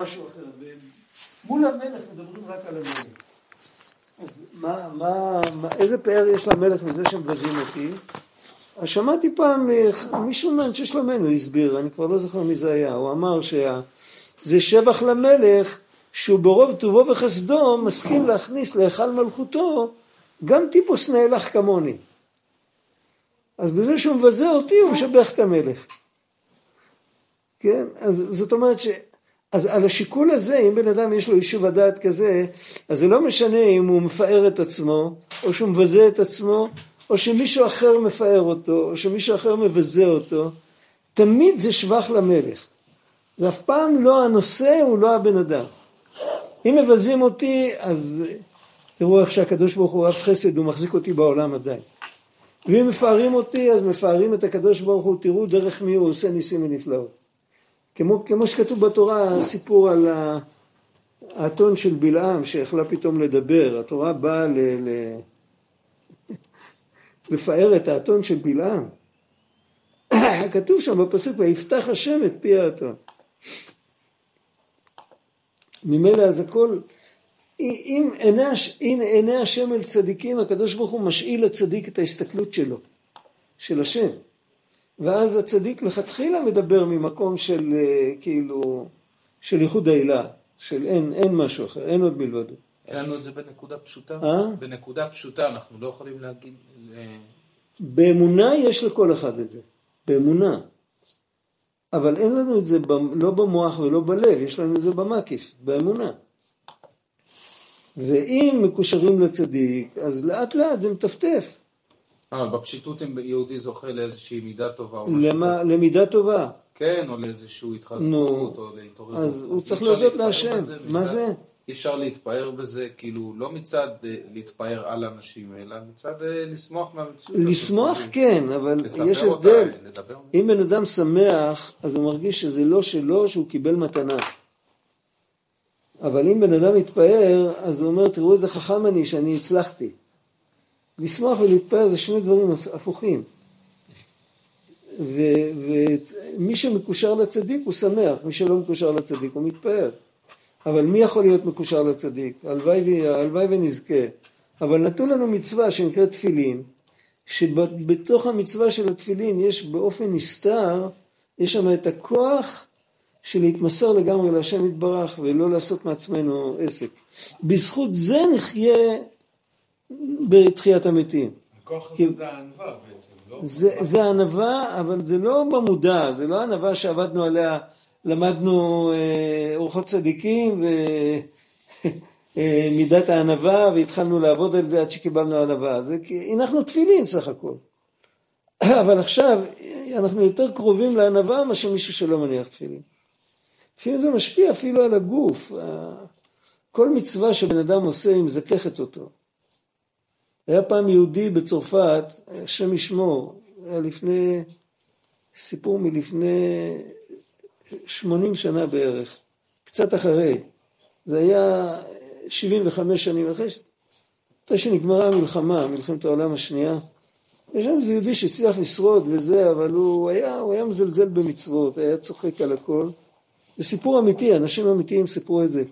משהו אחר. מול המלך מדברים רק על המלך. אז מה, מה, מה, איזה פאר יש למלך מזה שמבזים אותי? אז שמעתי פעם מישהו מאנשי שלומנו הסביר, אני כבר לא זוכר מי זה היה, הוא אמר שזה שבח למלך שהוא ברוב טובו וחסדו מסכים להכניס להיכל מלכותו גם טיפוס נאלח כמוני. אז בזה שהוא מבזה אותי הוא משבח את המלך. כן? אז זאת אומרת ש... אז על השיקול הזה, אם בן אדם יש לו יישוב הדעת כזה, אז זה לא משנה אם הוא מפאר את עצמו, או שהוא מבזה את עצמו, או שמישהו אחר מפאר אותו, או שמישהו אחר מבזה אותו, תמיד זה שבח למלך. זה אף פעם לא הנושא, הוא לא הבן אדם. אם מבזים אותי, אז תראו איך שהקדוש ברוך הוא רב חסד, הוא מחזיק אותי בעולם עדיין. ואם מפארים אותי, אז מפארים את הקדוש ברוך הוא, תראו דרך מי הוא עושה ניסים ונפלאות. כמו, כמו שכתוב בתורה, סיפור על האתון של בלעם, שיכלה פתאום לדבר. התורה באה ל... ל... לפאר את האתון של בלעם. כתוב שם בפסוק, ויפתח השם את פי האתון. ממילא אז הכל, אם עיני, אם עיני השם אל צדיקים, הקדוש ברוך הוא משאיל לצדיק את ההסתכלות שלו, של השם. ואז הצדיק לכתחילה מדבר ממקום של אה, כאילו, של ייחוד העילה, של אין, אין משהו אחר, אין עוד מלבדו. אין לנו את זה בנקודה פשוטה? אה? בנקודה פשוטה אנחנו לא יכולים להגיד... באמונה יש לכל אחד את זה, באמונה. אבל אין לנו את זה ב, לא במוח ולא בלב, יש לנו את זה במקיף, באמונה. ואם מקושרים לצדיק, אז לאט לאט זה מטפטף. אבל בפשיטות אם יהודי זוכה לאיזושהי מידה טובה או משהו כזה. למידה טובה. כן, או לאיזושהי התחזקות, או להתעוררות. אז הוא צריך להודות להשם. מה זה? אי אפשר להתפאר בזה, כאילו, לא מצד אה, להתפאר על אנשים, אלא מצד אה, לשמוח מהמציאות. לשמוח כן, אבל יש הבדל. אם בן אדם שמח, אז הוא מרגיש שזה לא שלו, שהוא קיבל מתנה. אבל אם בן אדם מתפאר, אז הוא אומר, תראו איזה חכם אני שאני הצלחתי. לשמוח ולהתפאר זה שני דברים הפוכים. ומי שמקושר לצדיק הוא שמח, מי שלא מקושר לצדיק הוא מתפאר. אבל מי יכול להיות מקושר לצדיק? הלוואי ונזכה. אבל נתנו לנו מצווה שנקראת תפילין, שבתוך המצווה של התפילין יש באופן נסתר, יש שם את הכוח של להתמסר לגמרי להשם יתברך ולא לעשות מעצמנו עסק. בזכות זה נחיה בתחיית המתים. הכוח הזה זה הענווה בעצם, לא? זה, זה ענווה, אבל זה לא במודע, זה לא ענווה שעבדנו עליה, למדנו אה, אורחות צדיקים ומידת אה, הענווה והתחלנו לעבוד על זה עד שקיבלנו ענווה. זה כי הנחנו תפילין סך הכל. אבל עכשיו אנחנו יותר קרובים לענווה מאשר מישהו שלא מניח תפילין. לפעמים זה משפיע אפילו על הגוף. כל מצווה שבן אדם עושה היא מזככת אותו. היה פעם יהודי בצרפת, השם ישמור, היה לפני, סיפור מלפני 80 שנה בערך, קצת אחרי. זה היה 75 שנים אחרי, אחרי שנגמרה המלחמה, מלחמת העולם השנייה. יש שם איזה יהודי שהצליח לשרוד וזה, אבל הוא היה, הוא היה מזלזל במצוות, היה צוחק על הכל. זה סיפור אמיתי, אנשים אמיתיים סיפרו את זה.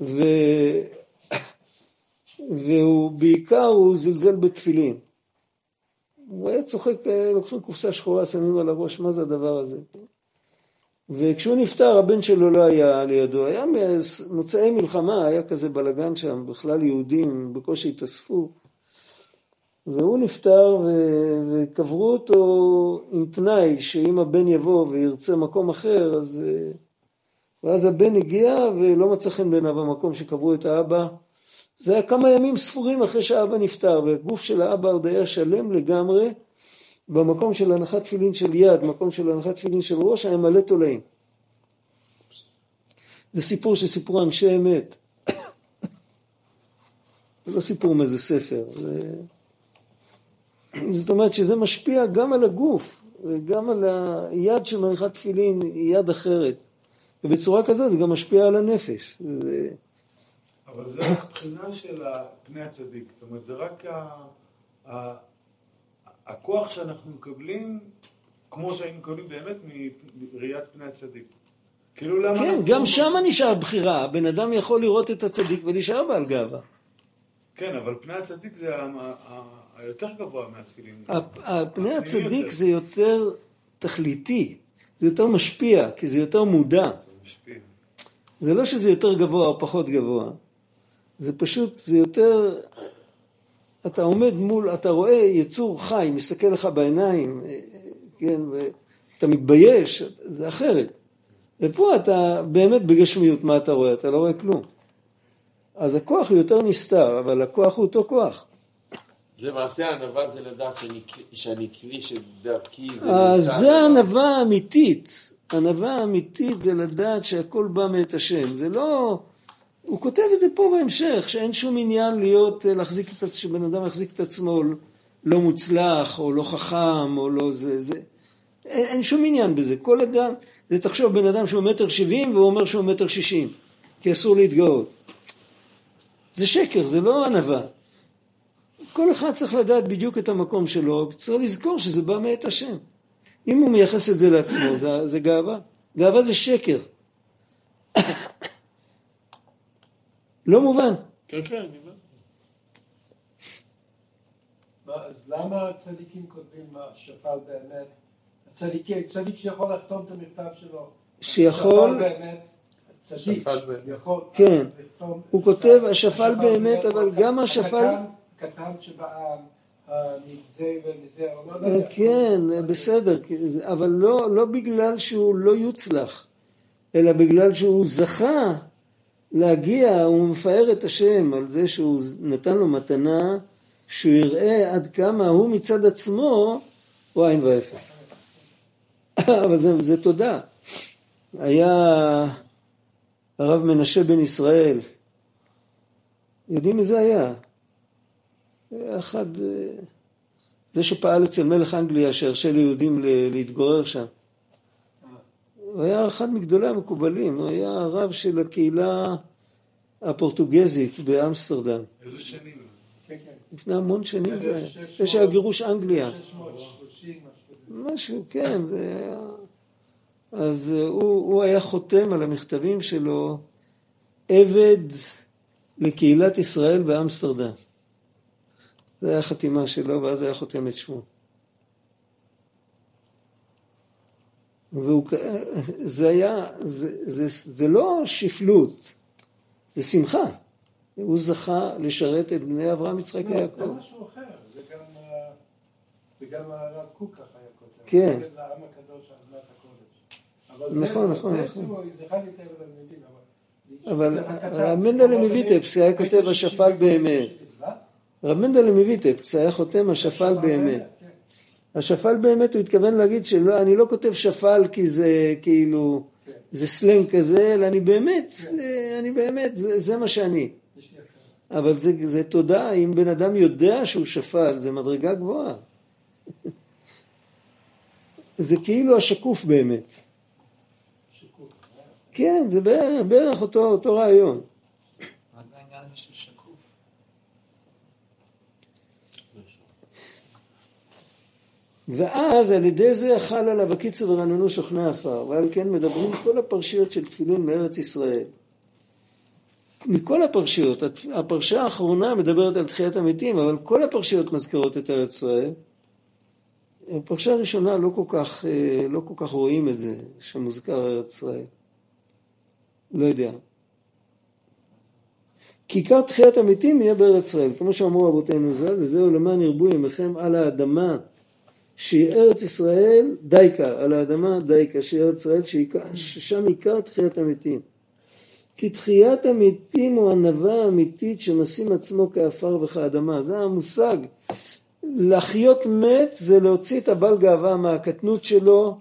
ו... והוא בעיקר, הוא זלזל בתפילין. הוא היה צוחק, אה, לוקחים קופסה שחורה, שמים על הראש, מה זה הדבר הזה? וכשהוא נפטר, הבן שלו לא היה לידו. היה מוצאי מלחמה, היה כזה בלגן שם, בכלל יהודים בקושי התאספו. והוא נפטר וקברו אותו עם תנאי שאם הבן יבוא וירצה מקום אחר, אז... אה, ואז הבן הגיע ולא מצא חן בעיניו המקום שקברו את האבא. זה היה כמה ימים ספורים אחרי שהאבא נפטר, והגוף של האבא עוד היה שלם לגמרי, במקום של הנחת תפילין של יד, מקום של הנחת תפילין של ראש, היה מלא תולעים. זה סיפור שסיפרו אנשי אמת. זה לא סיפור מאיזה ספר. זה... זאת אומרת שזה משפיע גם על הגוף, וגם על היד של מניחת תפילין היא יד אחרת. ובצורה כזאת זה גם משפיע על הנפש. זה... אבל זה רק בחינה של פני הצדיק, זאת אומרת זה רק ה, ה, הכוח שאנחנו מקבלים, כמו שהיינו מקבלים באמת מראיית פני הצדיק. כאילו למה כן, אנחנו... גם שם נשאר בחירה. הבן אדם יכול לראות את הצדיק ולהישאר בעל גאווה. כן, אבל פני הצדיק זה היותר גבוה מהתפילין. הפנימי הצדיק יותר. זה יותר תכליתי, זה יותר משפיע, כי זה יותר מודע. זה משפיע. זה לא שזה יותר גבוה או פחות גבוה, זה פשוט, זה יותר, אתה עומד מול, אתה רואה יצור חי, מסתכל לך בעיניים, אה, כן, ואתה מתבייש, זה אחרת. ופה אתה באמת בגשמיות, מה אתה רואה? אתה לא רואה כלום. אז הכוח הוא יותר נסתר, אבל הכוח הוא אותו כוח. זה מעשה הענווה זה לדעת שאני, כלי- שאני כלי שדרכי זה אז נעשה זה הדבר. הענווה האמיתית. ענווה האמיתית זה לדעת שהכל בא מאת השם. זה לא... הוא כותב את זה פה בהמשך, שאין שום עניין להיות, אה, להחזיק את עצמו, שבן אדם יחזיק את עצמו לא מוצלח, או לא חכם, או לא זה, זה. אין, אין שום עניין בזה. כל אדם, זה תחשוב בן אדם שהוא מטר שבעים והוא אומר שהוא מטר שישים, כי אסור להתגאות. זה שקר, זה לא ענווה. כל אחד צריך לדעת בדיוק את המקום שלו, צריך לזכור שזה בא מאת השם. אם הוא מייחס את זה לעצמו, זה, זה גאווה. גאווה זה שקר. לא מובן. כן, כן, אני אומר. מה, אז למה הצדיקים כותבים מה שפל באמת? הצדיקים, צדיק שיכול לחתום את המכתב שלו. שיכול, שפל באמת, צדיק. יכול כן. הוא כותב, השפל באמת, אבל גם השפל- הקטן- קטן שבעם, מזה ומזה, או לא יודע. כן, בסדר, אבל לא, לא בגלל שהוא לא יוצלח, אלא בגלל שהוא זכה להגיע, הוא מפאר את השם על זה שהוא נתן לו מתנה, שהוא יראה עד כמה הוא מצד עצמו הוא עין ואפס. אבל זה, זה תודה. היה הרב מנשה בן ישראל, יודעים מי זה היה? אחד, אה, זה שפעל אצל מלך אנגליה שהרשה ליהודים להתגורר שם. הוא היה אחד מגדולי המקובלים, הוא היה הרב של הקהילה הפורטוגזית באמסטרדם. איזה שנים? כן, כן. לפני המון שנים זה היה. זה שהיה גירוש אנגליה. 630, משהו כזה. משהו, כן, זה היה... אז אה, הוא, הוא היה חותם על המכתבים שלו עבד לקהילת ישראל באמסטרדם. זו הייתה החתימה שלו, ואז היה חותם את שמו. והוא, זה היה, זה, זה, זה לא שפלות, זה שמחה. הוא זכה לשרת את בני אברהם, יצחק לא, זה ויעקב. משהו אחר, זה גם, אה, זה גם הרב קוק ככה היה כותב. כן. זה לעם הקדוש על אדמת הקודש. זה- נכון, נכון, זה נכון. זה לא אבל... זה זה מנדלה כמו מוויטבסק היה כותב השפל באמת. רב מנדלה מוויטבסק היה חותם השפל באמת. השפל באמת הוא התכוון להגיד שלא, אני לא כותב שפל כי זה כאילו, כן. זה סלנג כזה, אלא אני באמת, כן. אני באמת, זה, זה מה שאני. אבל זה, זה תודה, אם בן אדם יודע שהוא שפל, זה מדרגה גבוהה. זה כאילו השקוף באמת. שיקוף. כן, זה בערך, בערך אותו, אותו רעיון. מה זה העניין הזה של שקוף? ואז על ידי זה חל עליו הקיצור ורננו שוכני עפר, ועל כן מדברים כל הפרשיות של תפילין מארץ ישראל. מכל הפרשיות, הפרשה האחרונה מדברת על תחיית המתים, אבל כל הפרשיות מזכירות את ארץ ישראל. הפרשה הראשונה לא כל כך, אה, לא כל כך רואים את זה, שמוזכר ארץ ישראל. לא יודע. כיכר תחיית המתים יהיה בארץ ישראל, כמו שאמרו רבותינו ז"ל, וזהו למען ירבו ימיכם על האדמה שהיא ארץ ישראל דייקה, על האדמה דייקה, שהיא ארץ ישראל, ששם עיקר תחיית המתים. כי תחיית המתים הוא ענווה האמיתית שמשים עצמו כעפר וכאדמה. זה המושג. להחיות מת זה להוציא את הבעל גאווה מהקטנות שלו,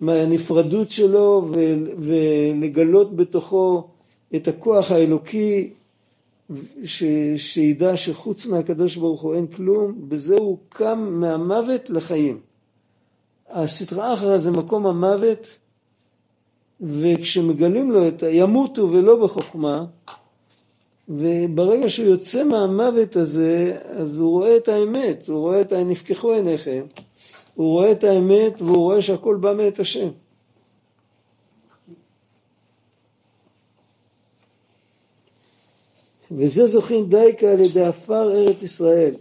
מהנפרדות שלו, ולגלות בתוכו את הכוח האלוקי ש, שידע שחוץ מהקדוש ברוך הוא אין כלום, בזה הוא קם מהמוות לחיים. הסטרא אחרא זה מקום המוות, וכשמגלים לו את ה... ימותו ולא בחוכמה, וברגע שהוא יוצא מהמוות הזה, אז הוא רואה את האמת, הוא רואה את. נפקחו עיניכם, הוא רואה את האמת והוא רואה שהכל בא מאת השם. וזה זוכים דייקה על ידי עפר ארץ ישראל.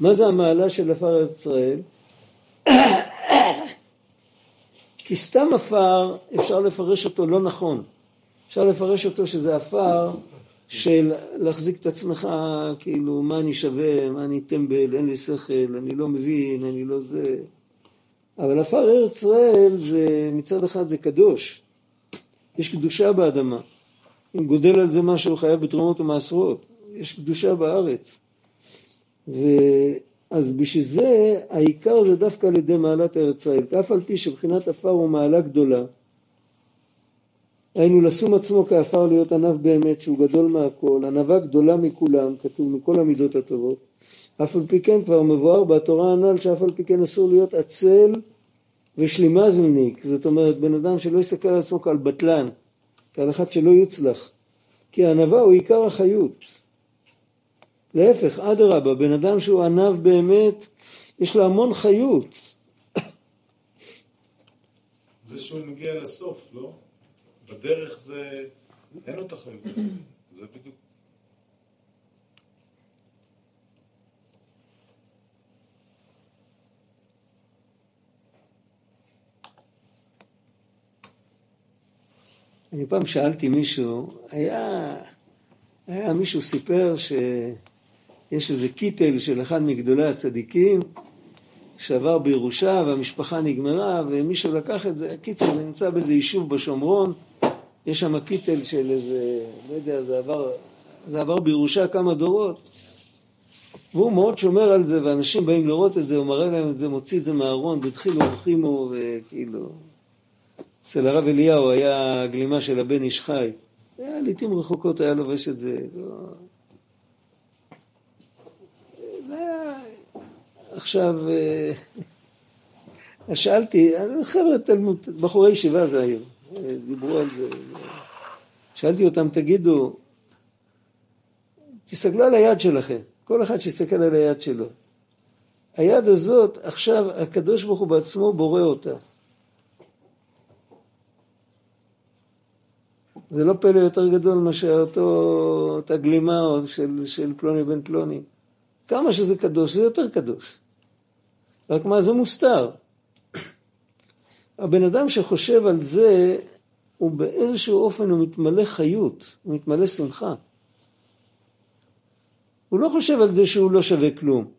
מה זה המעלה של עפר ארץ ישראל? כי סתם עפר אפשר לפרש אותו לא נכון. אפשר לפרש אותו שזה עפר של להחזיק את עצמך, כאילו, מה אני שווה, מה אני טמבל, אין לי שכל, אני לא מבין, אני לא זה. אבל עפר ארץ ישראל זה מצד אחד זה קדוש, יש קדושה באדמה. אם גודל על זה משהו חייב בתרומות ומעשרות, יש קדושה בארץ. אז בשביל זה העיקר זה דווקא על ידי מעלת ארץ ישראל, כי אף על פי שבחינת עפר הוא מעלה גדולה, היינו לשום עצמו כעפר להיות ענב באמת שהוא גדול מהכל, ענבה גדולה מכולם, כתוב מכל המידות הטובות, אף על פי כן כבר מבואר בתורה הנ"ל שאף על פי כן אסור להיות עצל ושלימזלניק, זאת אומרת בן אדם שלא יסתכל על עצמו כעל בטלן, כעל אחד שלא יוצלח, כי הענבה הוא עיקר החיות. להפך, אדרבה, בן אדם שהוא ענב באמת, יש לו המון חיות. זה שהוא מגיע לסוף, לא? בדרך זה... אין לו את החיות. זה בדיוק... אני פעם שאלתי מישהו, היה, היה מישהו סיפר שיש איזה קיטל של אחד מגדולי הצדיקים שעבר בירושה והמשפחה נגמרה ומישהו לקח את זה, קיצר זה נמצא באיזה יישוב בשומרון, יש שם קיטל של איזה, לא יודע, זה עבר, זה עבר בירושה כמה דורות. והוא מאוד שומר על זה ואנשים באים לראות את זה, הוא מראה להם את זה, מוציא את זה מהארון, והתחילו הולכימו וכאילו אצל הרב אליהו היה גלימה של הבן איש חי. היה לעיתים רחוקות היה לובש את זה. לא... עכשיו, אה, שאלתי, חבר'ה תלמוד, בחורי ישיבה זה היו, דיברו על זה. שאלתי אותם, תגידו, תסתכלו על היד שלכם, כל אחד שיסתכל על היד שלו. היד הזאת, עכשיו הקדוש ברוך הוא בעצמו בורא אותה. זה לא פלא יותר גדול מאשר אותו, אותה גלימה של, של פלוני בן פלוני. כמה שזה קדוש, זה יותר קדוש. רק מה, זה מוסתר. הבן אדם שחושב על זה, הוא באיזשהו אופן הוא מתמלא חיות, הוא מתמלא שמחה. הוא לא חושב על זה שהוא לא שווה כלום.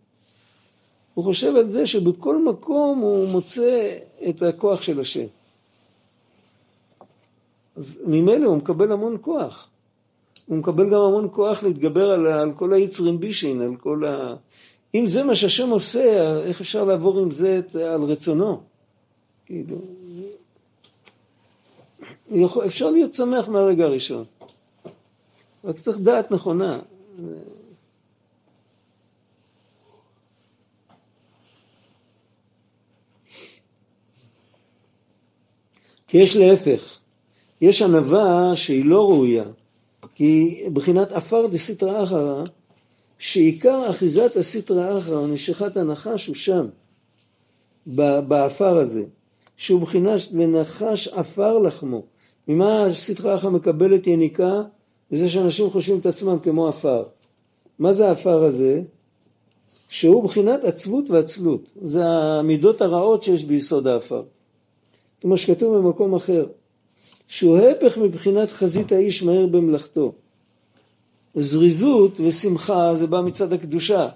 הוא חושב על זה שבכל מקום הוא מוצא את הכוח של השם. אז ממילא הוא מקבל המון כוח. הוא מקבל גם המון כוח להתגבר על, על כל היצרים בישין, על כל ה... אם זה מה שהשם עושה, איך אפשר לעבור עם זה את, על רצונו? כאילו, יכול, אפשר להיות שמח מהרגע הראשון. רק צריך דעת נכונה. כי יש להפך, יש ענווה שהיא לא ראויה, כי בחינת עפר דסיטרא אחרא, שעיקר אחיזת הסיטרא אחרא נשיכת הנחש הוא שם, בעפר הזה, שהוא בחינת ונחש עפר לחמו. ממה הסיטרא אחרא מקבלת יניקה? וזה שאנשים חושבים את עצמם כמו עפר. מה זה העפר הזה? שהוא בחינת עצבות ועצלות. זה המידות הרעות שיש ביסוד העפר. כמו שכתוב במקום אחר. שהוא הפך מבחינת חזית האיש מהר במלאכתו. זריזות ושמחה זה בא מצד הקדושה,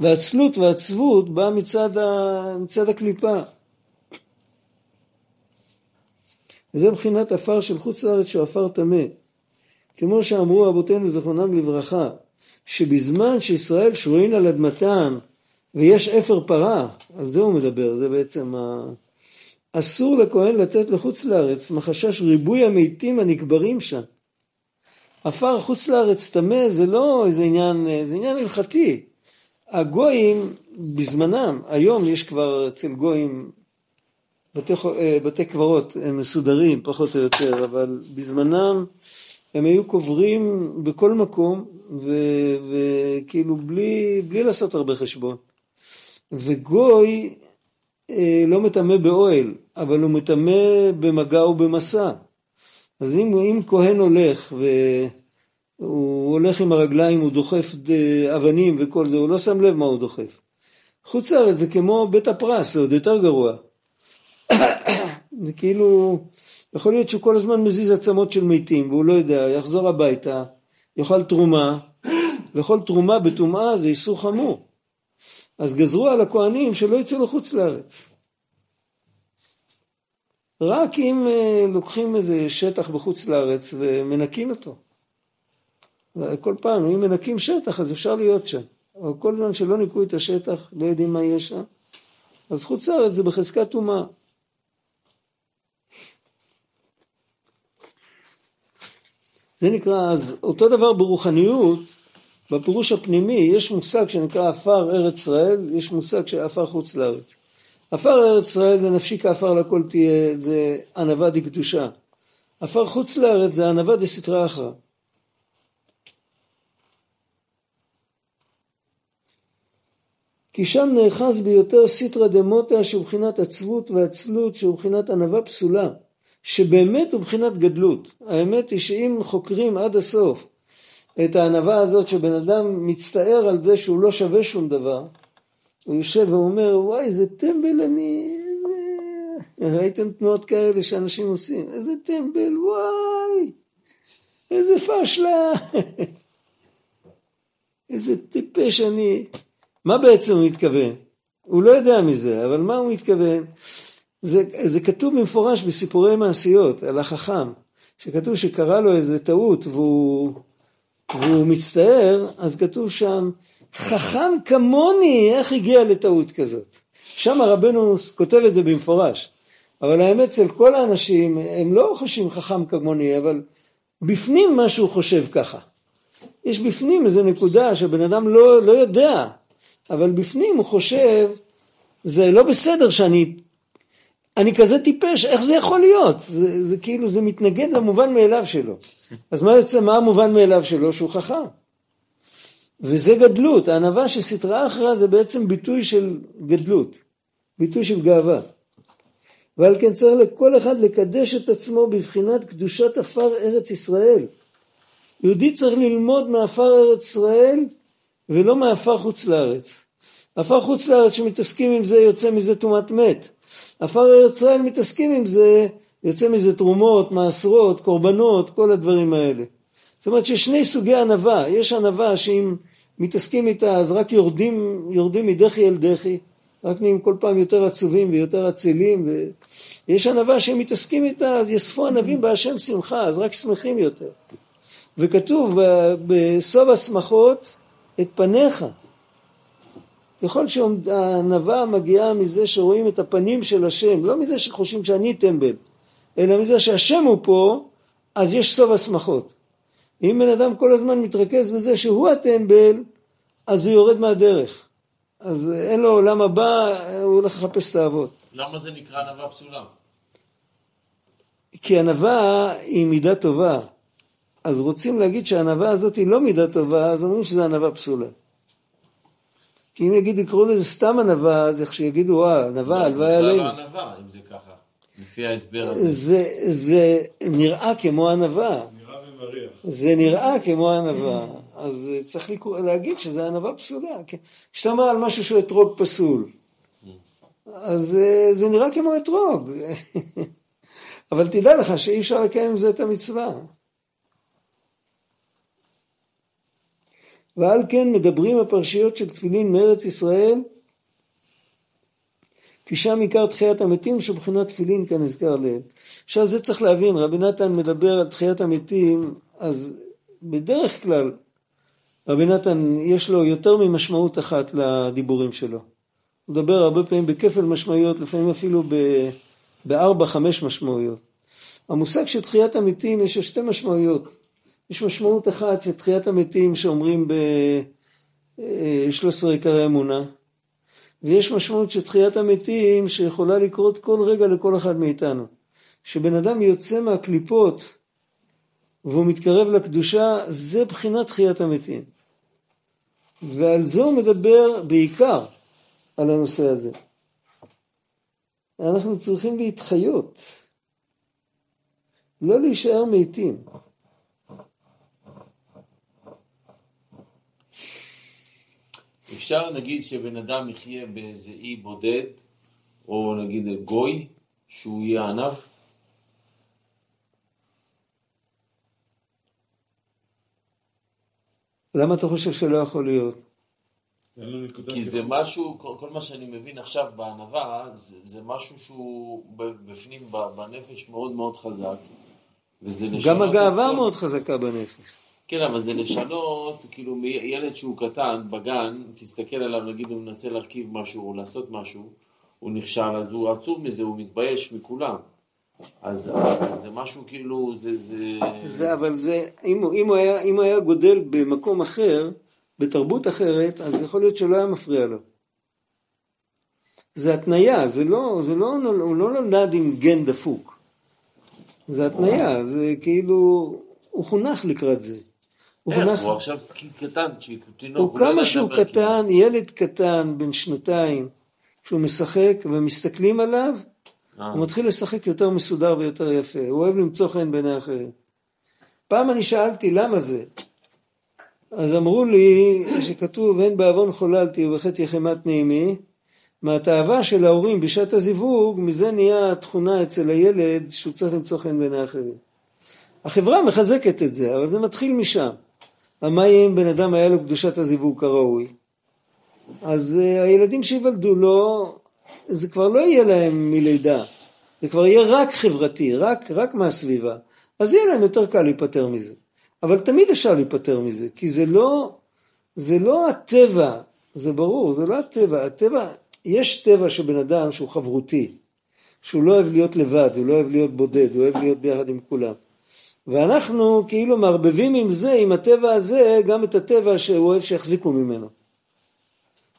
ועצלות ועצבות בא מצד, ה... מצד הקליפה. וזה מבחינת עפר של חוץ לארץ שהוא עפר טמא. כמו שאמרו אבותינו זכרונם לברכה, שבזמן שישראל שרויים על אדמתם ויש אפר פרה, על זה הוא מדבר, זה בעצם ה... אסור לכהן לצאת לחוץ לארץ מחשש ריבוי המתים הנקברים שם. עפר חוץ לארץ טמא זה לא איזה עניין, זה עניין הלכתי. הגויים בזמנם, היום יש כבר אצל גויים בתי, אה, בתי קברות הם מסודרים פחות או יותר, אבל בזמנם הם היו קוברים בכל מקום וכאילו בלי, בלי לעשות הרבה חשבון. וגוי לא מטמא באוהל, אבל הוא מטמא במגע ובמסע. אז אם, אם כהן הולך והוא הולך עם הרגליים, הוא דוחף אבנים וכל זה, הוא לא שם לב מה הוא דוחף. חוץ לארץ זה כמו בית הפרס, זה עוד יותר גרוע. זה כאילו, יכול להיות שהוא כל הזמן מזיז עצמות של מתים והוא לא יודע, יחזור הביתה, יאכל תרומה, לאכול תרומה בטומאה זה איסור חמור. אז גזרו על הכהנים שלא יצאו לחוץ לארץ. רק אם uh, לוקחים איזה שטח בחוץ לארץ ומנקים אותו. כל פעם, אם מנקים שטח אז אפשר להיות שם. אבל כל זמן שלא ניקו את השטח, לא יודעים מה יש שם, אז חוץ לארץ זה בחזקת טומאה. זה נקרא, אז אותו דבר ברוחניות, בפירוש הפנימי יש מושג שנקרא עפר ארץ ישראל, יש מושג של עפר חוץ לארץ. עפר ארץ ישראל זה נפשי כעפר לכל תהיה, זה ענווה דקדושה. עפר חוץ לארץ זה ענווה דסתרא אחרא. כי שם נאחז ביותר סיטרא דמותא שבחינת עצבות ועצלות שבחינת ענווה פסולה, שבאמת הוא בחינת גדלות. האמת היא שאם חוקרים עד הסוף את הענווה הזאת שבן אדם מצטער על זה שהוא לא שווה שום דבר, הוא יושב ואומר וואי איזה טמבל אני, ראיתם תנועות כאלה שאנשים עושים, איזה טמבל וואי, איזה פשלה, איזה טיפש אני, מה בעצם הוא מתכוון? הוא לא יודע מזה, אבל מה הוא מתכוון? זה, זה כתוב במפורש בסיפורי מעשיות על החכם, שכתוב שקרה לו איזה טעות והוא, והוא מצטער, אז כתוב שם, חכם כמוני, איך הגיע לטעות כזאת? שם רבנו כותב את זה במפורש. אבל האמת אצל כל האנשים, הם לא חושבים חכם כמוני, אבל בפנים משהו חושב ככה. יש בפנים איזו נקודה שבן אדם לא, לא יודע, אבל בפנים הוא חושב, זה לא בסדר שאני אני כזה טיפש, איך זה יכול להיות? זה, זה כאילו, זה מתנגד למובן מאליו שלו. אז מה יוצא, מה המובן מאליו שלו? שהוא חכם. וזה גדלות, הענווה שסתרה אחריה זה בעצם ביטוי של גדלות, ביטוי של גאווה. ועל כן צריך לכל אחד לקדש את עצמו בבחינת קדושת עפר ארץ ישראל. יהודי צריך ללמוד מעפר ארץ ישראל ולא מעפר חוץ לארץ. עפר חוץ לארץ שמתעסקים עם זה יוצא מזה טומאת מת. עפר ארץ ישראל מתעסקים עם זה, יוצא מזה תרומות, מעשרות, קורבנות, כל הדברים האלה. זאת אומרת שיש שני סוגי ענווה, יש ענווה שאם מתעסקים איתה אז רק יורדים, יורדים מדחי אל דחי, רק נהיים כל פעם יותר עצובים ויותר אצילים, ויש ענווה שהם מתעסקים איתה אז יספו ענבים בהשם שמחה, אז רק שמחים יותר. וכתוב בסוף השמחות את פניך, ככל שהענווה מגיעה מזה שרואים את הפנים של השם, לא מזה שחושבים שאני טמבל, אלא מזה שהשם הוא פה, אז יש סוף השמחות. אם בן אדם כל הזמן מתרכז בזה שהוא הטמבל, אז הוא יורד מהדרך. אז אין לו עולם הבא, הוא הולך לחפש את האבות. למה זה נקרא ענווה פסולה? כי ענווה היא מידה טובה. אז רוצים להגיד שהענווה הזאת היא לא מידה טובה, אז אומרים שזה ענווה פסולה. כי אם יגידו, יקראו לזה סתם ענווה, אז איך שיגידו, וואה, ענווה, הלוואי עלינו. זה לא ענווה, אם זה ככה, לפי ההסבר הזה. זה, זה נראה כמו ענווה. נראה ומריח. זה נראה כמו ענווה, אז צריך להגיד שזה ענווה פסולה. כשאתה אומר על משהו שהוא אתרוג פסול, אז אה, זה נראה כמו אתרוג. אבל תדע לך שאי אפשר לקיים עם זה את המצווה. ועל כן מדברים הפרשיות של תפילין מארץ ישראל, כי שם עיקר תחיית המתים שבחינת תפילין כנזכר לעיל. עכשיו זה צריך להבין, רבי נתן מדבר על תחיית המתים, אז בדרך כלל רבי נתן יש לו יותר ממשמעות אחת לדיבורים שלו. הוא מדבר הרבה פעמים בכפל משמעויות, לפעמים אפילו בארבע, חמש משמעויות. המושג של תחיית המתים יש לו שתי משמעויות. יש משמעות אחת של תחיית המתים שאומרים ב-13 עיקרי אמונה, ויש משמעות של תחיית המתים שיכולה לקרות כל רגע לכל אחד מאיתנו. כשבן אדם יוצא מהקליפות והוא מתקרב לקדושה, זה בחינת תחיית המתים. ועל זה הוא מדבר בעיקר, על הנושא הזה. אנחנו צריכים להתחיות, לא להישאר מתים. אפשר נגיד שבן אדם יחיה באיזה אי בודד, או נגיד גוי, שהוא יהיה ענף? למה אתה חושב שלא יכול להיות? כי זה. משהו, כל מה שאני מבין עכשיו בענווה, זה, זה משהו שהוא בפנים, בנפש מאוד מאוד חזק. גם הגאווה מאוד חזקה בנפש. כן, אבל זה לשנות, כאילו מילד שהוא קטן בגן, תסתכל עליו, נגיד הוא מנסה להרכיב משהו או לעשות משהו, הוא נכשל, אז הוא עצוב מזה, הוא מתבייש מכולם. אז זה משהו כאילו, זה... זה... זה, אבל זה, אם אם, הוא היה, אם הוא היה גודל במקום אחר, בתרבות אחרת, אז יכול להיות שלא היה מפריע לו. זה התניה, זה לא, זה לא, הוא לא נולד עם גן דפוק. זה התניה, זה כאילו, הוא חונך לקראת זה. הוא איך, חונך, הוא עכשיו קטן, תינוק, הוא לא כמה שהוא. קטן, ילד קטן, בן שנתיים, כשהוא משחק ומסתכלים עליו, אה, הוא מתחיל לשחק יותר מסודר ויותר יפה, הוא אוהב למצוא חן בעיני אחרים. פעם אני שאלתי למה זה, אז אמרו לי שכתוב אין בעוון חוללתי ובחטא יחמת נעימי, מהתאווה של ההורים בשעת הזיווג, מזה נהיה התכונה אצל הילד שהוא צריך למצוא חן בעיני אחרים. החברה מחזקת את זה, אבל זה מתחיל משם. מה יהיה אם בן אדם היה לו קדושת הזיווג כראוי? אז uh, הילדים שייוולדו לו, זה כבר לא יהיה להם מלידה, זה כבר יהיה רק חברתי, רק, רק מהסביבה. אז יהיה להם יותר קל להיפטר מזה. אבל תמיד אפשר להיפטר מזה, כי זה לא, זה לא הטבע, זה ברור, זה לא הטבע. הטבע, יש טבע של בן אדם שהוא חברותי, שהוא לא אוהב להיות לבד, הוא לא אוהב להיות בודד, הוא אוהב להיות ביחד עם כולם. ואנחנו כאילו מערבבים עם זה, עם הטבע הזה, גם את הטבע שהוא אוהב שיחזיקו ממנו.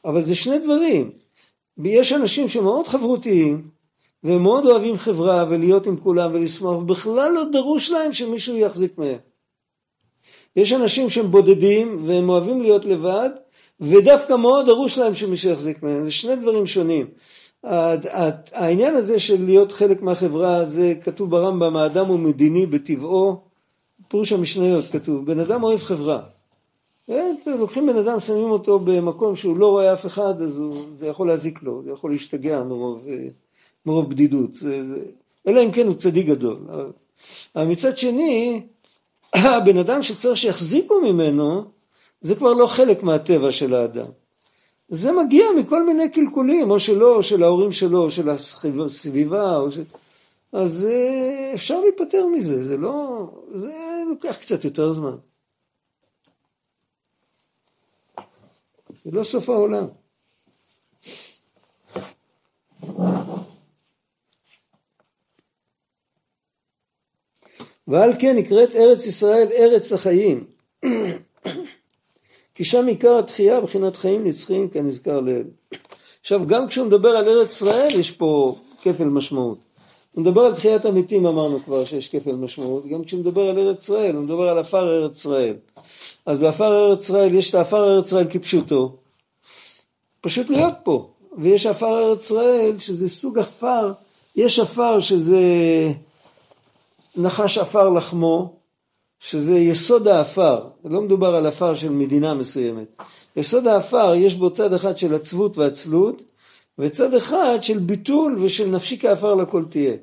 אבל זה שני דברים. יש אנשים שמאוד חברותיים, והם מאוד אוהבים חברה ולהיות עם כולם ולשמוח, ובכלל לא דרוש להם שמישהו יחזיק מהם. יש אנשים שהם בודדים והם אוהבים להיות לבד, ודווקא מאוד דרוש להם שמישהו יחזיק מהם. זה שני דברים שונים. העניין הזה של להיות חלק מהחברה, זה כתוב ברמב"ם, האדם הוא מדיני בטבעו, פירוש המשניות כתוב, בן אדם אוהב חברה. לוקחים בן אדם, שמים אותו במקום שהוא לא רואה אף אחד, אז הוא, זה יכול להזיק לו, זה יכול להשתגע מרוב, מרוב בדידות. זה, זה, אלא אם כן הוא צדיק גדול. אבל מצד שני, הבן אדם שצריך שיחזיקו ממנו, זה כבר לא חלק מהטבע של האדם. זה מגיע מכל מיני קלקולים, או שלו, או של ההורים שלו, או של הסביבה, או של... אז אפשר להיפטר מזה, זה לא... זה לוקח קצת יותר זמן. זה לא סוף העולם. ועל כן נקראת ארץ ישראל ארץ החיים. כי שם עיקר התחייה בחינת חיים נצחיים כנזכר לעיל. עכשיו גם כשהוא מדבר על ארץ ישראל יש פה כפל משמעות. הוא מדבר על תחיית המתים אמרנו כבר שיש כפל משמעות, גם כשהוא מדבר על ארץ ישראל הוא מדבר על עפר ארץ ישראל. אז בעפר ארץ ישראל יש את העפר ארץ ישראל כפשוטו, פשוט להיות פה, ויש עפר ארץ ישראל שזה סוג עפר, יש עפר שזה נחש עפר לחמו, שזה יסוד העפר, לא מדובר על עפר של מדינה מסוימת. יסוד העפר יש בו צד אחד של עצבות ועצלות, וצד אחד של ביטול ושל נפשי כעפר לכל תהיה.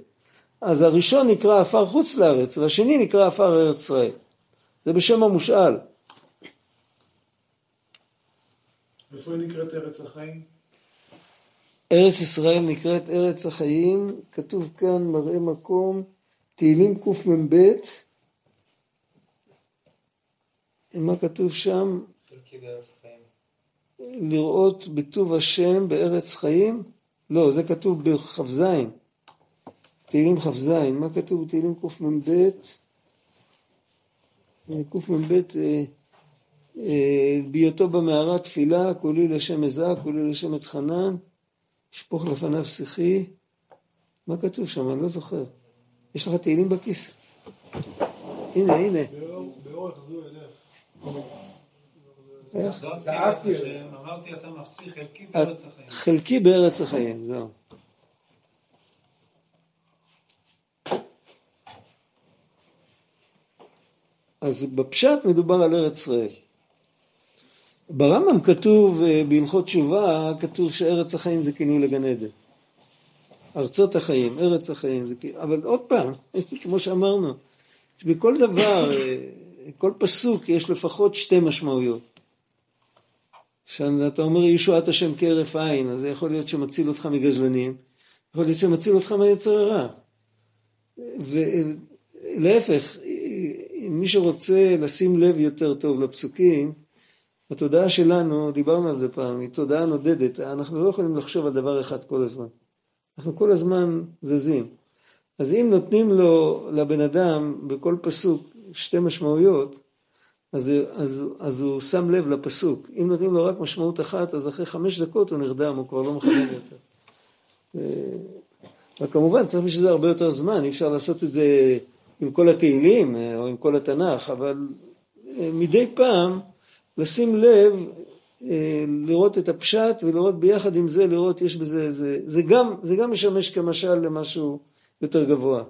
אז הראשון נקרא עפר חוץ לארץ, והשני נקרא עפר ארץ ישראל. זה בשם המושאל. איפה היא נקראת ארץ החיים? ארץ ישראל נקראת ארץ החיים, כתוב כאן מראה מקום, תהילים קמ"ב, מה כתוב שם? לראות בטוב השם בארץ חיים? לא, זה כתוב בכ"ז, תהילים כ"ז, מה כתוב בתהילים קמ"ב? קמ"ב, בהיותו במערה תפילה, כולי לשם עזרה, כולי לשם אתחנן, שפוך לפניו שיחי. מה כתוב שם? אני לא זוכר. יש לך תהילים בכיס? הנה, הנה. באורך זו אלך. אמרתי אתה מפסיק חלקי בארץ החיים. חלקי בארץ החיים, זהו. אז בפשט מדובר על ארץ ישראל. ברמב"ם כתוב, אה, בהלכות תשובה, כתוב שארץ החיים זה כינוי לגן עדן. ארצות החיים, ארץ החיים, זה כאילו, אבל עוד פעם, כמו שאמרנו, בכל דבר אה, כל פסוק יש לפחות שתי משמעויות. כשאתה אומר ישועת השם כהרף עין, אז זה יכול להיות שמציל אותך מגזלנים, יכול להיות שמציל אותך מהיצר הרע. ולהפך, מי שרוצה לשים לב יותר טוב לפסוקים, התודעה שלנו, דיברנו על זה פעם, היא תודעה נודדת, אנחנו לא יכולים לחשוב על דבר אחד כל הזמן. אנחנו כל הזמן זזים. אז אם נותנים לו, לבן אדם, בכל פסוק שתי משמעויות, אז, אז, אז הוא שם לב לפסוק. אם נותנים לו רק משמעות אחת, אז אחרי חמש דקות הוא נרדם, הוא כבר לא מכוון יותר. וכמובן צריך בשביל זה הרבה יותר זמן, אי אפשר לעשות את זה עם כל התהילים אה, או עם כל התנ"ך, אבל אה, מדי פעם לשים לב, אה, לראות את הפשט ולראות ביחד עם זה, לראות יש בזה, זה, זה, גם, זה גם משמש כמשל למשהו יותר גבוה.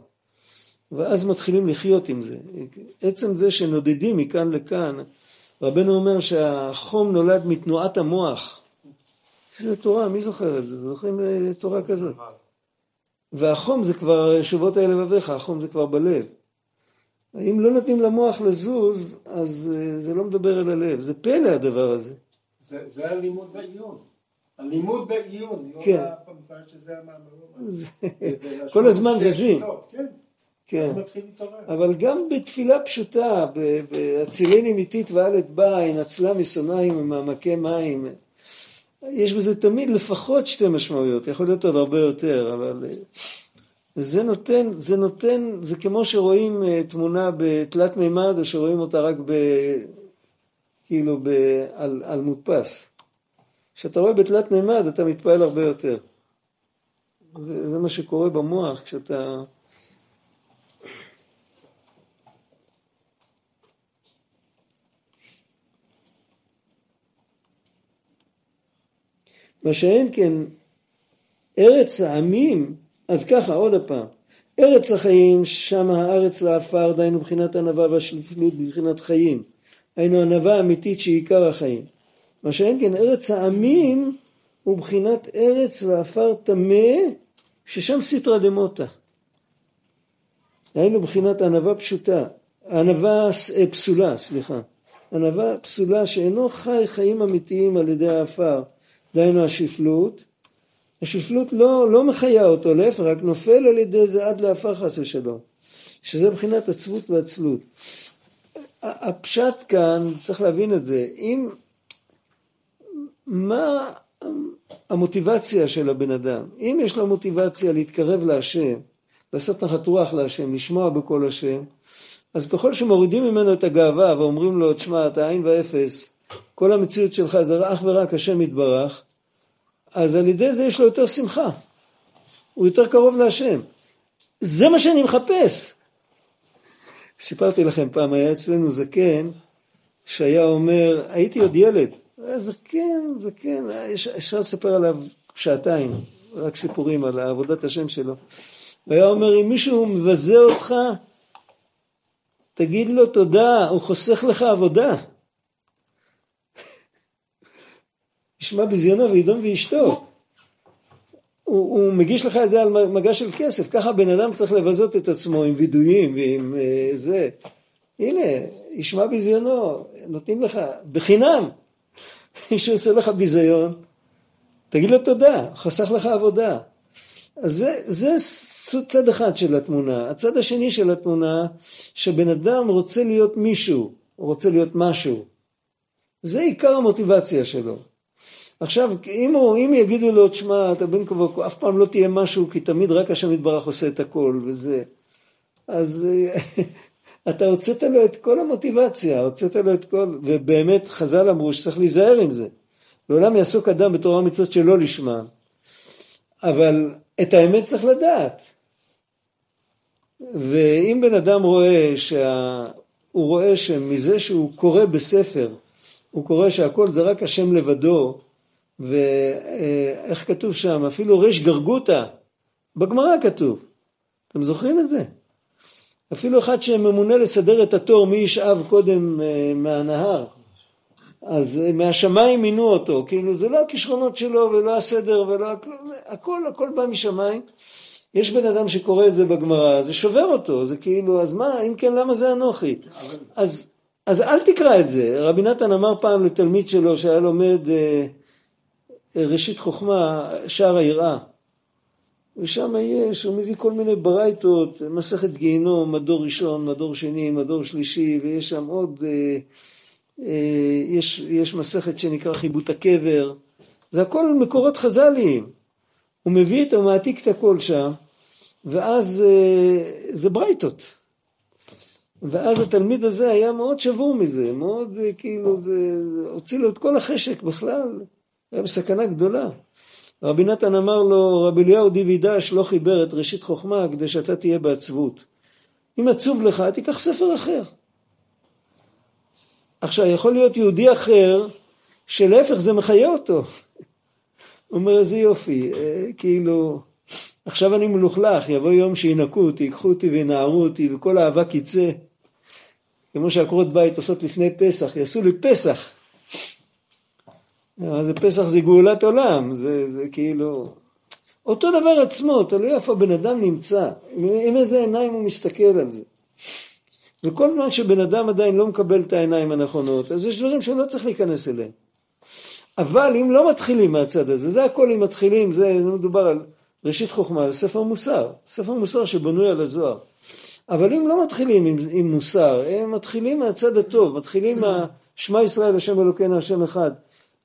ואז מתחילים לחיות עם זה. עצם זה שנודדים מכאן לכאן, רבנו אומר שהחום נולד מתנועת המוח. זה תורה, מי זוכר את זה? זוכרים תורה כזאת? והחום זה כבר שובות האלה לבביך, החום זה כבר בלב. אם לא נותנים למוח לזוז, אז זה לא מדבר אל הלב. זה פלא הדבר הזה. זה, זה הלימוד בעיון. הלימוד בעיון. כן. לא שזה המאמר. זה- כל הזמן זזים. כן. כן. אבל גם בתפילה פשוטה, בהצילני מיתית ואלת בעין, הצלה משונאים ומעמקי מים, יש בזה תמיד לפחות שתי משמעויות, יכול להיות עוד הרבה יותר, אבל זה נותן, זה נותן, זה כמו שרואים אה, תמונה בתלת מימד, או שרואים אותה רק ב... כאילו ב, על, על מודפס. כשאתה רואה בתלת מימד אתה מתפעל הרבה יותר. זה, זה מה שקורה במוח כשאתה... מה שאין כן ארץ העמים, אז ככה עוד הפעם, ארץ החיים, שם הארץ לעפר, דהיינו מבחינת ענווה והשפלות בבחינת חיים, היינו ענווה אמיתית שהיא עיקר החיים. מה שאין כן ארץ העמים הוא בחינת ארץ לעפר טמא, ששם סיטרא דמותא. היינו בחינת ענווה פשוטה, ענווה אה, פסולה, סליחה. ענווה פסולה שאינו חי חיים אמיתיים על ידי העפר, דהיינו השפלות. השפלות לא, לא מחיה אותו, להפך, רק נופל על ידי זה עד לעפר חס ושלום. שזה מבחינת עצבות ועצלות. הפשט כאן, צריך להבין את זה, אם, מה המוטיבציה של הבן אדם? אם יש לו מוטיבציה להתקרב להשם, לעשות נחת רוח להשם, לשמוע בקול השם, אז ככל שמורידים ממנו את הגאווה ואומרים לו, תשמע, אתה עין ואפס, כל המציאות שלך זה אך ורק השם יתברך, אז על ידי זה יש לו יותר שמחה. הוא יותר קרוב להשם. זה מה שאני מחפש. סיפרתי לכם פעם, היה אצלנו זקן, שהיה אומר, הייתי עוד ילד, היה זקן, זקן, אפשר לספר עליו שעתיים, רק סיפורים על עבודת השם שלו. והיה אומר, אם מישהו מבזה אותך, תגיד לו תודה, הוא חוסך לך עבודה. ישמע ביזיונו וידום ואשתו. הוא, הוא מגיש לך את זה על מגש של כסף, ככה בן אדם צריך לבזות את עצמו עם וידויים ועם אה, זה. הנה, ישמע ביזיונו, נותנים לך, בחינם. מי שעושה לך ביזיון, תגיד לו תודה, חסך לך עבודה. אז זה, זה צד אחד של התמונה. הצד השני של התמונה, שבן אדם רוצה להיות מישהו, הוא רוצה להיות משהו. זה עיקר המוטיבציה שלו. עכשיו, אם, הוא, אם יגידו לו, תשמע, אתה בן כה אף פעם לא תהיה משהו, כי תמיד רק השם יתברך עושה את הכל, וזה. אז אתה הוצאת לו את כל המוטיבציה, הוצאת לו את כל, ובאמת חז"ל אמרו שצריך להיזהר עם זה. לעולם יעסוק אדם בתורה ומצוות שלא לשמה, אבל את האמת צריך לדעת. ואם בן אדם רואה שה... הוא רואה שמזה שהוא קורא בספר, הוא קורא שהכל זה רק השם לבדו, ואיך כתוב שם, אפילו ריש גרגותא, בגמרא כתוב, אתם זוכרים את זה? אפילו אחד שממונה לסדר את התור מי ישאב קודם אה, מהנהר. אז אה, מהשמיים מינו אותו, כאילו זה לא הכישרונות שלו ולא הסדר ולא הכלום, הכל הכל בא משמיים. יש בן אדם שקורא את זה בגמרא, זה שובר אותו, זה כאילו, אז מה, אם כן, למה זה אנוכי? אז, אז אל תקרא את זה. רבי נתן אמר פעם לתלמיד שלו שהיה לומד אה, ראשית חוכמה, שער היראה. ושם יש, הוא מביא כל מיני ברייתות, מסכת גיהינום, מדור ראשון, מדור שני, מדור שלישי, ויש שם עוד, אה, אה, יש, יש מסכת שנקרא חיבוט הקבר, זה הכל מקורות חז"ליים. הוא מביא את, הוא מעתיק את הכל שם, ואז אה, זה ברייתות. ואז התלמיד הזה היה מאוד שבור מזה, מאוד אה, כאילו, זה, הוציא לו את כל החשק בכלל, היה בסכנה גדולה. רבי נתן אמר לו, רבי אליהו דיווידש לא חיבר את ראשית חוכמה כדי שאתה תהיה בעצבות. אם עצוב לך, תיקח ספר אחר. עכשיו, יכול להיות יהודי אחר, שלהפך זה מחיה אותו. הוא אומר, איזה יופי, אה, כאילו, עכשיו אני מלוכלך, יבוא יום שינקו אותי, ייקחו אותי וינערו אותי, וכל האבק יצא. כמו שעקרות בית עושות לפני פסח, יעשו לי פסח. זה פסח זה גאולת עולם, זה, זה כאילו... אותו דבר עצמו, תלוי איפה בן אדם נמצא, עם איזה עיניים הוא מסתכל על זה. וכל זמן שבן אדם עדיין לא מקבל את העיניים הנכונות, אז יש דברים שלא צריך להיכנס אליהם. אבל אם לא מתחילים מהצד הזה, זה הכל אם מתחילים, זה מדובר על ראשית חוכמה, זה ספר מוסר, ספר מוסר שבנוי על הזוהר. אבל אם לא מתחילים עם, עם מוסר, הם מתחילים מהצד הטוב, מתחילים מהשמע ישראל השם אלוקינו השם אחד.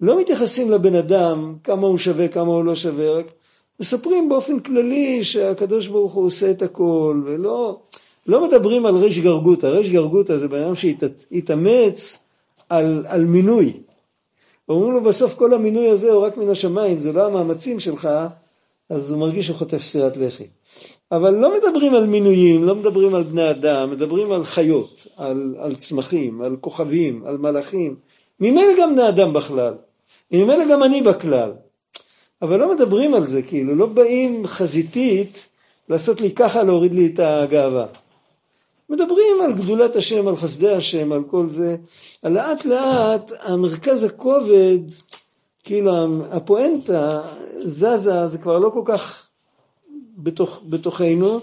לא מתייחסים לבן אדם, כמה הוא שווה, כמה הוא לא שווה, רק מספרים באופן כללי שהקדוש ברוך הוא עושה את הכל, ולא לא מדברים על ריש גרגותא, ריש גרגותא זה בן אדם שהתאמץ על, על מינוי. אומרים לו בסוף כל המינוי הזה הוא רק מן השמיים, זה לא המאמצים שלך, אז הוא מרגיש שהוא חוטף סטירת לחי. אבל לא מדברים על מינויים, לא מדברים על בני אדם, מדברים על חיות, על, על צמחים, על כוכבים, על מלאכים. ממילא גם בני אדם בכלל. ממילא גם אני בכלל. אבל לא מדברים על זה, כאילו, לא באים חזיתית לעשות לי ככה, להוריד לי את הגאווה. מדברים על גדולת השם, על חסדי השם, על כל זה. לאט לאט המרכז הכובד, כאילו הפואנטה זזה, זה כבר לא כל כך בתוך, בתוכנו,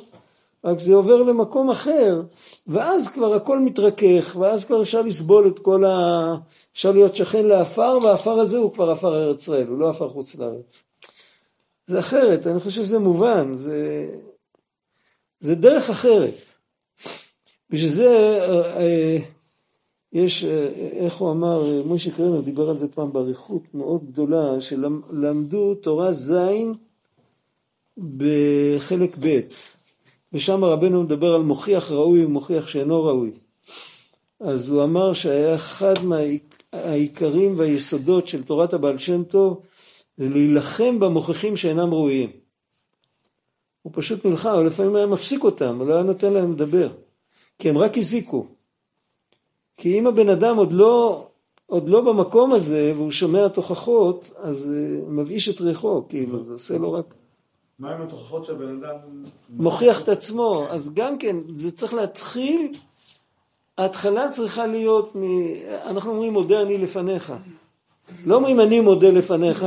רק זה עובר למקום אחר, ואז כבר הכל מתרכך, ואז כבר אפשר לסבול את כל ה... אפשר להיות שכן לעפר, והעפר הזה הוא כבר עפר ארץ ישראל, הוא לא עפר חוץ לארץ. זה אחרת, אני חושב שזה מובן, זה, זה דרך אחרת. בשביל זה אה, יש, אה, איך הוא אמר, מוישה קרמר דיבר על זה פעם באריכות מאוד גדולה, שלמדו תורה ז' בחלק ב'. ושם רבנו מדבר על מוכיח ראוי ומוכיח שאינו ראוי. אז הוא אמר שהיה אחד מהעיקרים והיסודות של תורת הבעל שם טוב זה להילחם במוכיחים שאינם ראויים. הוא פשוט נלחם, אבל לפעמים היה מפסיק אותם, הוא לא היה נותן להם לדבר, כי הם רק הזיקו. כי אם הבן אדם עוד לא, עוד לא במקום הזה והוא שומע תוכחות, אז uh, מבאיש את ריחו, כאילו, זה עושה לו רק... מה עם התוכחות שהבן אדם... מוכיח את עצמו, אז גם כן, זה צריך להתחיל, ההתחלה צריכה להיות, מ... אנחנו אומרים מודה אני לפניך. לא אומרים אני מודה לפניך,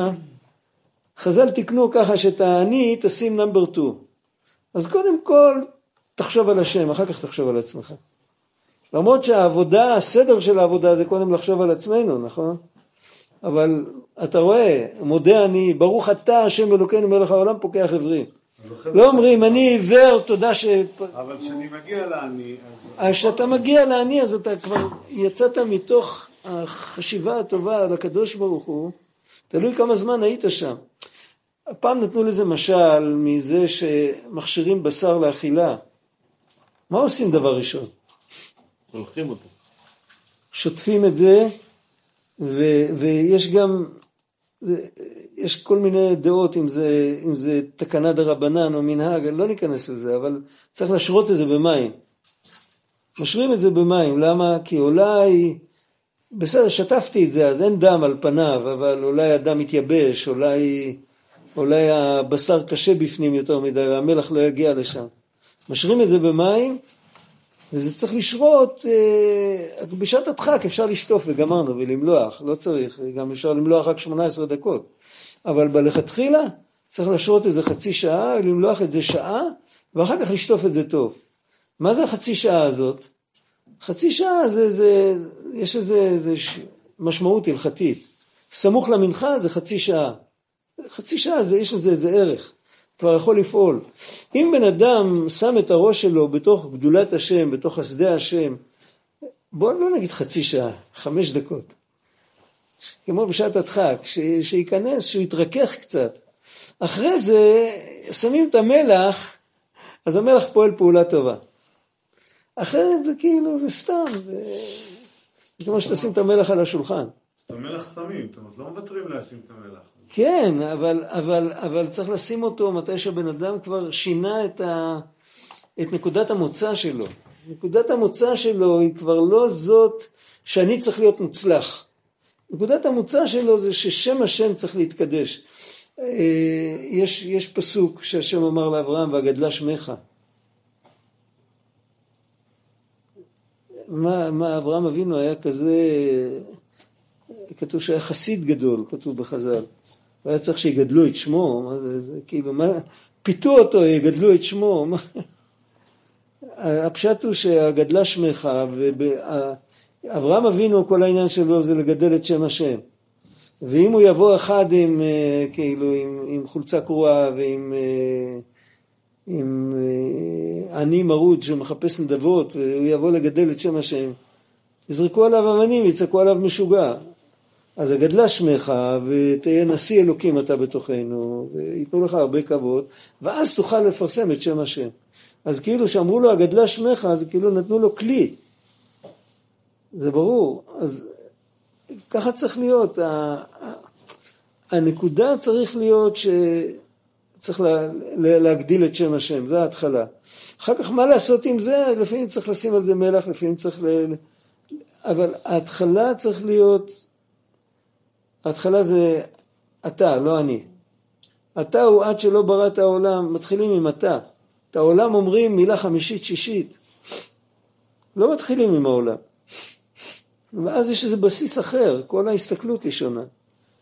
חז"ל תיקנו ככה שאת האני תשים נאמבר 2. אז קודם כל תחשוב על השם, אחר כך תחשוב על עצמך. למרות שהעבודה, הסדר של העבודה זה קודם לחשוב על עצמנו, נכון? אבל אתה רואה, מודה אני, ברוך אתה השם אלוקינו מלך העולם פוקח עברים. לא אומרים, אני עיוור, תודה ש... אבל כשאני מגיע לאני... אז כשאתה מגיע לאני, אז אתה כבר יצאת מתוך החשיבה הטובה על הקדוש ברוך הוא, תלוי כמה זמן היית שם. הפעם נתנו לזה משל מזה שמכשירים בשר לאכילה. מה עושים דבר ראשון? הולכים אותו. שוטפים את זה, ו, ויש גם, יש כל מיני דעות אם זה, אם זה תקנה דה רבנן או מנהג, לא ניכנס לזה, אבל צריך לשרות את זה במים. משרים את זה במים, למה? כי אולי, בסדר, שטפתי את זה, אז אין דם על פניו, אבל אולי הדם מתייבש, אולי, אולי הבשר קשה בפנים יותר מדי והמלח לא יגיע לשם. משרים את זה במים, וזה צריך לשרות, אה, בשעת הדחק אפשר לשטוף וגמרנו ולמלוח, לא צריך, גם אפשר למלוח רק 18 דקות, אבל בלכתחילה צריך לשרות איזה חצי שעה, למלוח את זה שעה, ואחר כך לשטוף את זה טוב. מה זה החצי שעה הזאת? חצי שעה זה, זה יש איזה, איזה משמעות הלכתית. סמוך למנחה זה חצי שעה. חצי שעה זה, יש לזה איזה ערך. כבר יכול לפעול. אם בן אדם שם את הראש שלו בתוך גדולת השם, בתוך חסדי השם, בואו לא נגיד חצי שעה, חמש דקות. כמו בשעת הדחק, ש... שייכנס, שהוא יתרכך קצת. אחרי זה שמים את המלח, אז המלח פועל פעולה טובה. אחרת זה כאילו, זה סתם, זה כמו שתשים את המלח על השולחן. אז את המלח שמים, זאת אומרת, לא מוותרים לשים את המלח. כן, אבל, אבל, אבל צריך לשים אותו מתי שהבן אדם כבר שינה את, ה, את נקודת המוצא שלו. נקודת המוצא שלו היא כבר לא זאת שאני צריך להיות מוצלח. נקודת המוצא שלו זה ששם השם צריך להתקדש. אה, יש, יש פסוק שהשם אמר לאברהם, והגדלה שמך. מה, מה אברהם אבינו היה כזה, כתוב שהיה חסיד גדול, כתוב בחז"ל. והיה צריך שיגדלו את שמו, מה זה, זה כאילו, מה, פיתו אותו, יגדלו את שמו. הפשט הוא שהגדלה שמך, ואברהם אבינו, כל העניין שלו זה לגדל את שם השם. ואם הוא יבוא אחד עם, אה, כאילו, עם, עם חולצה קרועה ועם אה, עם אה, עני מרוד שמחפש נדבות, והוא יבוא לגדל את שם השם, יזרקו עליו אבנים ויצעקו עליו משוגע. אז הגדלה שמך ותהיה נשיא אלוקים אתה בתוכנו, וייתנו לך הרבה כבוד, ואז תוכל לפרסם את שם השם. אז כאילו שאמרו לו הגדלה שמך, אז כאילו נתנו לו כלי. זה ברור. אז ככה צריך להיות. הנקודה צריך להיות שצריך לה, להגדיל את שם השם, זה ההתחלה. אחר כך מה לעשות עם זה? לפעמים צריך לשים על זה מלח, לפעמים צריך ל... אבל ההתחלה צריך להיות ההתחלה זה אתה, לא אני. אתה הוא עד שלא ברא את העולם, מתחילים עם אתה. את העולם אומרים מילה חמישית, שישית. לא מתחילים עם העולם. ואז יש איזה בסיס אחר, כל ההסתכלות היא שונה.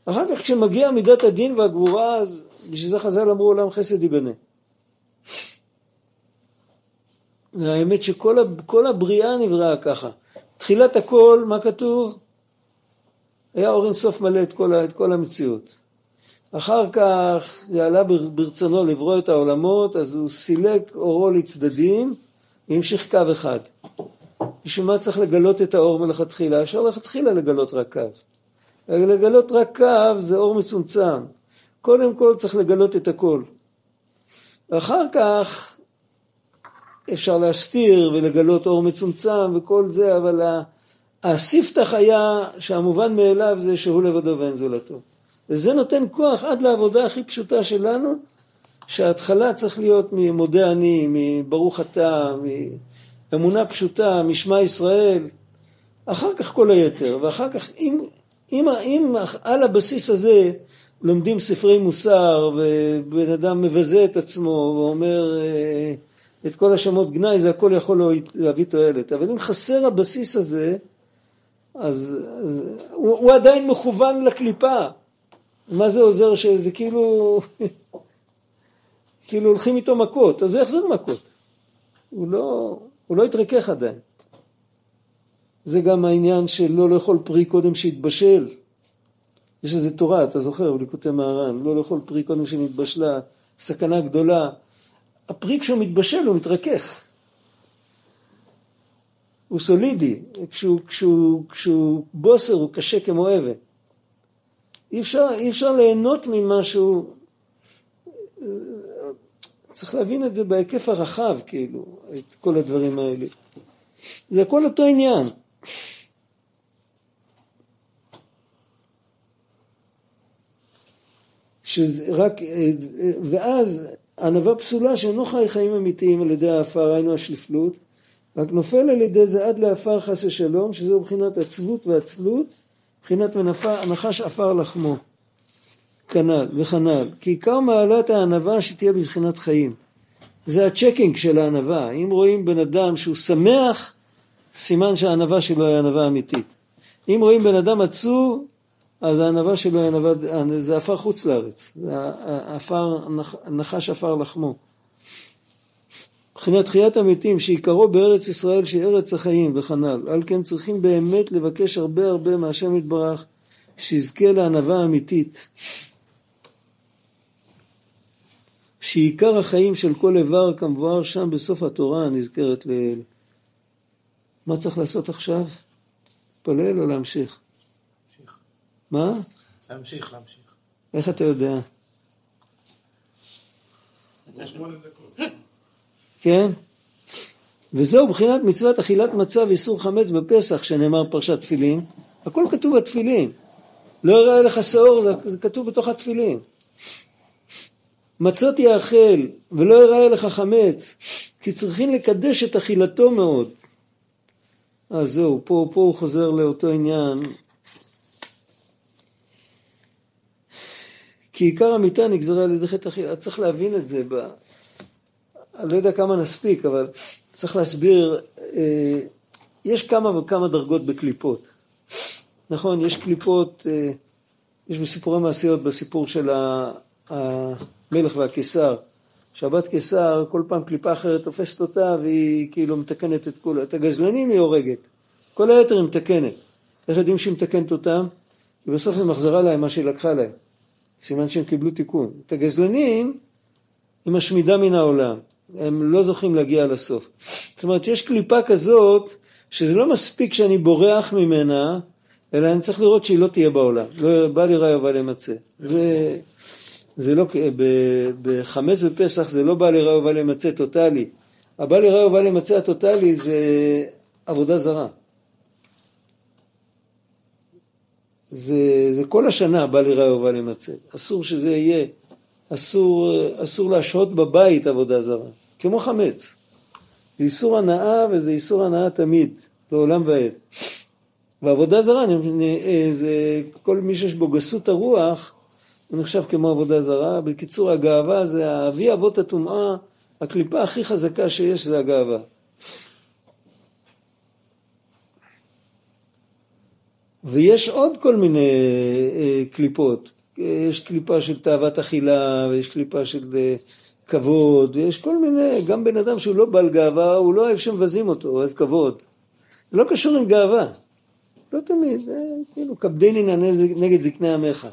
אחר כך כשמגיע מידת הדין והגבורה, אז בשביל זה חז"ל אמרו עולם חסד ייבנה. והאמת שכל הבריאה נבראה ככה. תחילת הכל, מה כתוב? היה אור אינסוף מלא את כל, את כל המציאות. אחר כך עלה ברצונו לברוא את העולמות, אז הוא סילק אורו לצדדים והמשיך קו אחד. בשביל מה צריך לגלות את האור מלכתחילה? אפשר לכתחילה לגלות רק קו. לגלות רק קו זה אור מצומצם. קודם כל צריך לגלות את הכל. ואחר כך אפשר להסתיר ולגלות אור מצומצם וכל זה, אבל הספתח היה שהמובן מאליו זה שהוא לבדו ואין זולתו. וזה נותן כוח עד לעבודה הכי פשוטה שלנו, שההתחלה צריך להיות ממודה אני, מברוך אתה, מאמונה פשוטה, משמע ישראל, אחר כך כל היתר, ואחר כך אם, אם, אם על הבסיס הזה לומדים ספרי מוסר ובן אדם מבזה את עצמו ואומר אה, את כל השמות גנאי, זה הכל יכול להביא תועלת. אבל אם חסר הבסיס הזה, אז, אז הוא, הוא עדיין מכוון לקליפה. מה זה עוזר שזה כאילו, כאילו הולכים איתו מכות, אז איך זה מכות? הוא לא, הוא לא התרכך עדיין. זה גם העניין של לא לאכול פרי קודם שהתבשל. יש איזה תורה, אתה זוכר, הוא כותב מהר"ן, לא לאכול פרי קודם שנתבשלה, סכנה גדולה. הפרי כשהוא מתבשל הוא מתרכך. הוא סולידי, כשהוא, כשהוא, כשהוא בוסר הוא קשה כמו אבן. אי אפשר, אי אפשר ליהנות ממשהו, צריך להבין את זה בהיקף הרחב, כאילו, את כל הדברים האלה. זה הכל אותו עניין. שרק, ואז ענווה פסולה שאינו חי חיים אמיתיים על ידי העפר, היינו השפלות, רק נופל על ידי זה עד לעפר חס ושלום, שזו בחינת עצבות ועצלות, בחינת מנפה, נחש עפר לחמו. כנ"ל וכנ"ל. כי עיקר מעלת הענווה שתהיה בבחינת חיים. זה ה checking של הענווה. אם רואים בן אדם שהוא שמח, סימן שהענווה שלו היא ענווה אמיתית. אם רואים בן אדם עצוב, אז הענווה שלו היא ענווה, זה עפר חוץ לארץ, זה עפר, נחש עפר לחמו. מבחינת תחיית המתים שעיקרו בארץ ישראל שהיא ארץ החיים וכנ"ל, על כן צריכים באמת לבקש הרבה הרבה מהשם יתברך שיזכה לענווה אמיתית. שעיקר החיים של כל איבר כמבואר שם בסוף התורה הנזכרת לעיל. מה צריך לעשות עכשיו? להתפלל או להמשיך? להמשיך. מה? להמשיך, להמשיך. איך אתה יודע? כן? וזהו בחינת מצוות אכילת מצה ואיסור חמץ בפסח שנאמר פרשת תפילין, הכל כתוב בתפילין. לא יראה לך שעור, זה- כתוב בתוך התפילין. מצות יאכל ולא יראה לך חמץ, כי צריכים לקדש את אכילתו מאוד. אז זהו, פה, פה הוא חוזר לאותו עניין. כי עיקר המיטה נגזרה על ידי חטא אכילה, צריך להבין את זה. אני לא יודע כמה נספיק, אבל צריך להסביר, אה, יש כמה וכמה דרגות בקליפות. נכון, יש קליפות, אה, יש בסיפורי מעשיות, בסיפור של המלך והקיסר. שבת קיסר, כל פעם קליפה אחרת תופסת אותה והיא כאילו מתקנת את כל... את הגזלנים היא הורגת. כל היתר היא מתקנת. איך יודעים שהיא מתקנת אותם? כי בסוף היא מחזרה להם מה שהיא לקחה להם. סימן שהם קיבלו תיקון. את הגזלנים היא משמידה מן העולם. הם לא זוכים להגיע לסוף. זאת אומרת, יש קליפה כזאת, שזה לא מספיק שאני בורח ממנה, אלא אני צריך לראות שהיא לא תהיה בעולם. לא בא לי ובא למצא. זה, זה לא, בחמץ בפסח זה לא בא לי ובא למצא טוטאלי. הבא לי ובא למצא הטוטאלי זה עבודה זרה. זה, זה כל השנה בא לי ובא למצא. אסור שזה יהיה. אסור, אסור להשהות בבית עבודה זרה, כמו חמץ. זה איסור הנאה וזה איסור הנאה תמיד, לעולם ועד. ועבודה זרה, אני- אני- זה, כל מי שיש בו גסות הרוח, הוא נחשב כמו עבודה זרה. בקיצור, הגאווה זה אבי אבות הטומאה, הקליפה הכי חזקה שיש זה הגאווה. ויש עוד כל מיני אה, קליפות. יש קליפה של תאוות אכילה, ויש קליפה של אה, כבוד, ויש כל מיני, גם בן אדם שהוא לא בעל גאווה, הוא לא אוהב שמבזים אותו, אוהב כבוד. זה לא קשור עם גאווה. לא תמיד, זה כאילו כבדני נא נגד זקני עמך.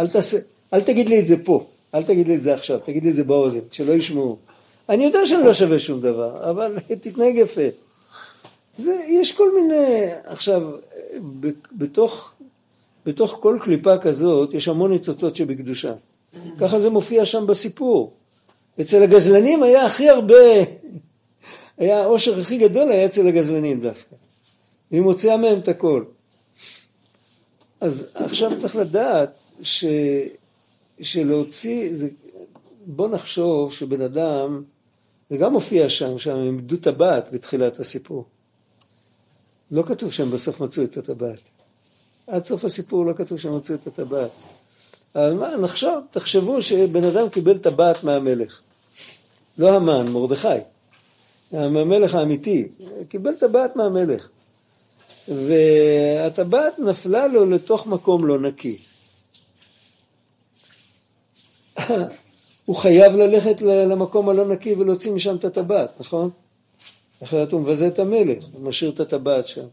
אל תעשה, אל תגיד לי את זה פה, אל תגיד לי את זה עכשיו, תגיד לי את זה באוזן, שלא ישמעו. אני יודע שאני לא שווה שום דבר, אבל תתנהג יפה. זה, יש כל מיני, עכשיו, בתוך, בתוך כל קליפה כזאת יש המון ניצוצות שבקדושה. ככה זה מופיע שם בסיפור. אצל הגזלנים היה הכי הרבה, היה העושר הכי גדול היה אצל הגזלנים דווקא. היא מוציאה מהם את הכל. אז עכשיו צריך לדעת ש, שלהוציא, בוא נחשוב שבן אדם, זה גם מופיע שם, שם הם איבדו טבעת בתחילת הסיפור. לא כתוב שהם בסוף מצאו את הטבעת. עד סוף הסיפור לא כתוב שהם מצאו את הטבעת. אבל מה, נחשוב, תחשבו שבן אדם קיבל טבעת מהמלך. לא המן, מרדכי. המלך האמיתי. קיבל טבעת מהמלך. והטבעת נפלה לו לתוך מקום לא נקי. הוא חייב ללכת למקום הלא נקי ולהוציא משם את הטבעת, נכון? אחרת הוא מבזה את המלך, הוא משאיר את הטבעת שם.